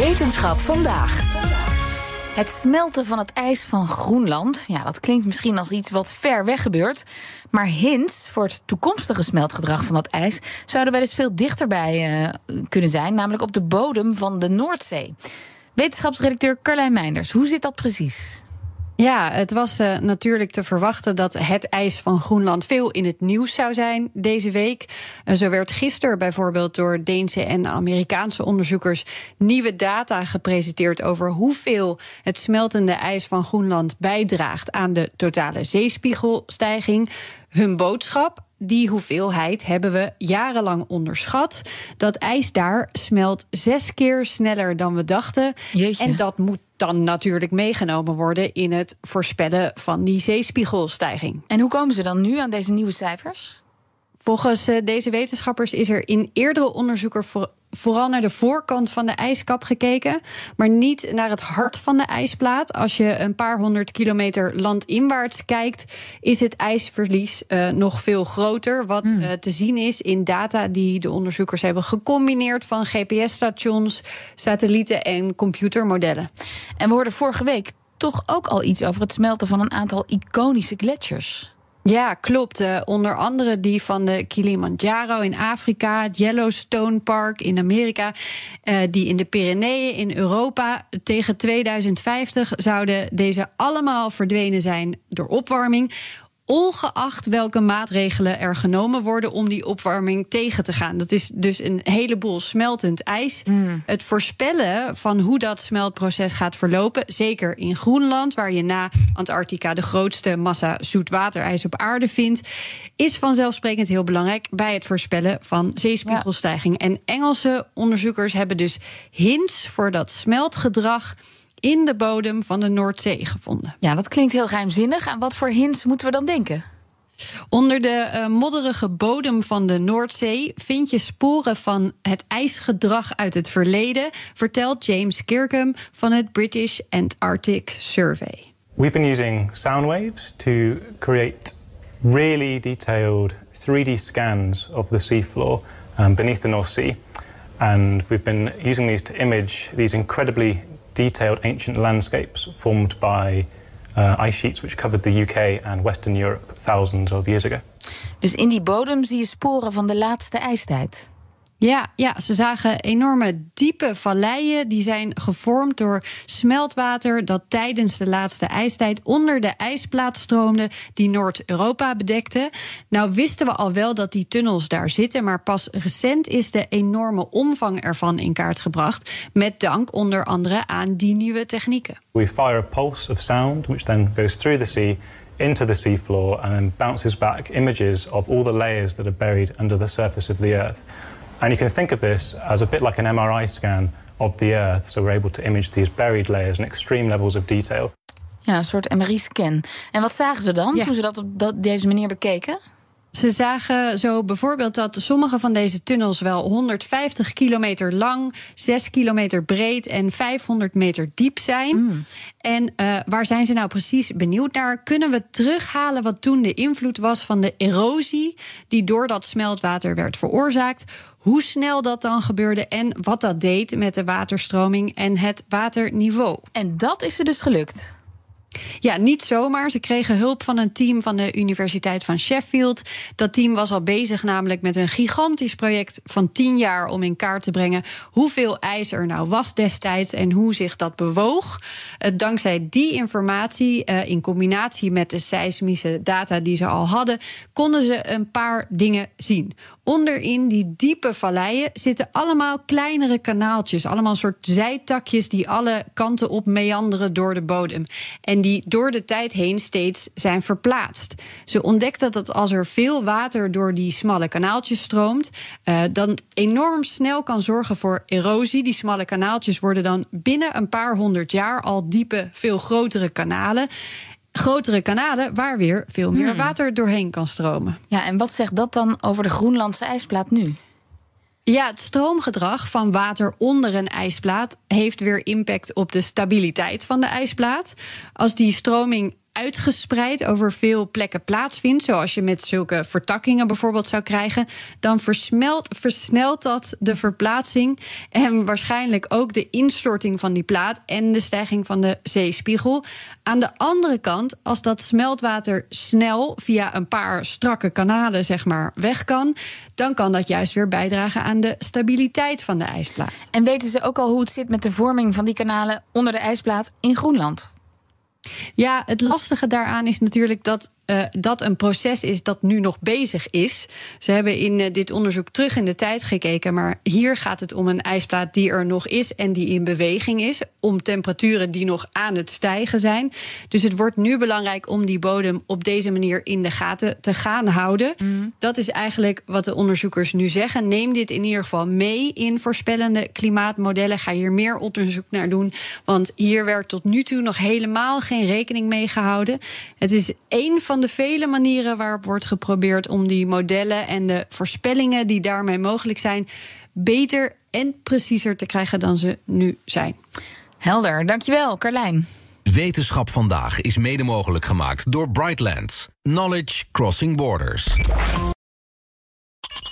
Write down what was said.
Wetenschap vandaag. Het smelten van het ijs van Groenland. Ja, dat klinkt misschien als iets wat ver weg gebeurt. Maar hints voor het toekomstige smeltgedrag van dat ijs zouden wel eens veel dichterbij uh, kunnen zijn, namelijk op de bodem van de Noordzee. Wetenschapsredacteur Carlijn Meinders, hoe zit dat precies? Ja, het was uh, natuurlijk te verwachten dat het ijs van Groenland veel in het nieuws zou zijn deze week. Uh, zo werd gisteren bijvoorbeeld door Deense en Amerikaanse onderzoekers nieuwe data gepresenteerd over hoeveel het smeltende ijs van Groenland bijdraagt aan de totale zeespiegelstijging. Hun boodschap: die hoeveelheid hebben we jarenlang onderschat. Dat ijs daar smelt zes keer sneller dan we dachten. Jeetje. En dat moet dan natuurlijk meegenomen worden in het voorspellen van die zeespiegelstijging. En hoe komen ze dan nu aan deze nieuwe cijfers? Volgens uh, deze wetenschappers is er in eerdere onderzoeken voor, vooral naar de voorkant van de ijskap gekeken, maar niet naar het hart van de ijsplaat. Als je een paar honderd kilometer landinwaarts kijkt, is het ijsverlies uh, nog veel groter. Wat mm. uh, te zien is in data die de onderzoekers hebben gecombineerd van GPS-stations, satellieten en computermodellen. En we hoorden vorige week toch ook al iets over het smelten van een aantal iconische gletsjers. Ja, klopt. Uh, onder andere die van de Kilimanjaro in Afrika, het Yellowstone Park in Amerika, uh, die in de Pyreneeën in Europa. Tegen 2050 zouden deze allemaal verdwenen zijn door opwarming ongeacht welke maatregelen er genomen worden om die opwarming tegen te gaan. Dat is dus een heleboel smeltend ijs. Mm. Het voorspellen van hoe dat smeltproces gaat verlopen, zeker in Groenland, waar je na Antarctica de grootste massa zoetwaterijs op aarde vindt, is vanzelfsprekend heel belangrijk bij het voorspellen van zeespiegelstijging. Ja. En Engelse onderzoekers hebben dus hints voor dat smeltgedrag in de bodem van de Noordzee gevonden. Ja, dat klinkt heel geheimzinnig. Aan wat voor hints moeten we dan denken? Onder de uh, modderige bodem van de Noordzee vind je sporen van het ijsgedrag uit het verleden, vertelt James Kirkham van het British Antarctic Survey. We've been using sound waves to create really detailed 3D scans of the seafloor um, beneath the North Sea. And we've been using these to image these incredibly detailed ancient landscapes formed by uh, ice sheets which covered the UK and Western Europe thousands of years ago. Dus in die bodem zie je sporen van de laatste ijstijd. Ja, ja, ze zagen enorme diepe valleien. Die zijn gevormd door smeltwater dat tijdens de laatste ijstijd onder de ijsplaat stroomde die Noord-Europa bedekte. Nou wisten we al wel dat die tunnels daar zitten, maar pas recent is de enorme omvang ervan in kaart gebracht. Met dank onder andere aan die nieuwe technieken. We fire a pulse of sound, which then goes through the sea into the seafloor and then bounces back images of all the layers that are buried under the surface of the earth. And you can think of this as a bit like an MRI scan of the Earth. So we're able to image these buried layers and extreme levels of detail. Ja, een soort MRI-scan. En wat zagen ze dan ja. toen ze dat op dat, deze manier bekeken? Ze zagen zo bijvoorbeeld dat sommige van deze tunnels wel 150 kilometer lang, 6 kilometer breed en 500 meter diep zijn. Mm. En uh, waar zijn ze nou precies benieuwd naar? Kunnen we terughalen wat toen de invloed was van de erosie die door dat smeltwater werd veroorzaakt? Hoe snel dat dan gebeurde en wat dat deed met de waterstroming en het waterniveau. En dat is er dus gelukt. Ja, niet zomaar. Ze kregen hulp van een team van de Universiteit van Sheffield. Dat team was al bezig namelijk met een gigantisch project van tien jaar om in kaart te brengen hoeveel ijs er nou was destijds en hoe zich dat bewoog. Dankzij die informatie, in combinatie met de seismische data die ze al hadden, konden ze een paar dingen zien. Onderin die diepe valleien zitten allemaal kleinere kanaaltjes, allemaal soort zijtakjes die alle kanten op meanderen door de bodem. En En die door de tijd heen steeds zijn verplaatst. Ze ontdekten dat als er veel water door die smalle kanaaltjes stroomt, uh, dan enorm snel kan zorgen voor erosie. Die smalle kanaaltjes worden dan binnen een paar honderd jaar al diepe, veel grotere kanalen grotere kanalen waar weer veel meer hmm. water doorheen kan stromen. Ja, en wat zegt dat dan over de Groenlandse ijsplaat nu? Ja, het stroomgedrag van water onder een ijsplaat heeft weer impact op de stabiliteit van de ijsplaat. Als die stroming uitgespreid over veel plekken plaatsvindt, zoals je met zulke vertakkingen bijvoorbeeld zou krijgen, dan versmelt, versnelt dat de verplaatsing en waarschijnlijk ook de instorting van die plaat en de stijging van de zeespiegel. Aan de andere kant, als dat smeltwater snel via een paar strakke kanalen zeg maar weg kan, dan kan dat juist weer bijdragen aan de stabiliteit van de ijsplaat. En weten ze ook al hoe het zit met de vorming van die kanalen onder de ijsplaat in Groenland? Ja, het lastige daaraan is natuurlijk dat uh, dat een proces is dat nu nog bezig is. Ze hebben in uh, dit onderzoek terug in de tijd gekeken, maar hier gaat het om een ijsplaat die er nog is en die in beweging is, om temperaturen die nog aan het stijgen zijn. Dus het wordt nu belangrijk om die bodem op deze manier in de gaten te gaan houden. Mm. Dat is eigenlijk wat de onderzoekers nu zeggen. Neem dit in ieder geval mee in voorspellende klimaatmodellen. Ga hier meer onderzoek naar doen, want hier werd tot nu toe nog helemaal geen rekening mee gehouden. Het is één van de vele manieren waarop wordt geprobeerd om die modellen en de voorspellingen die daarmee mogelijk zijn, beter en preciezer te krijgen dan ze nu zijn. Helder, dankjewel, Carlijn. Wetenschap vandaag is mede mogelijk gemaakt door Brightlands. Knowledge Crossing Borders.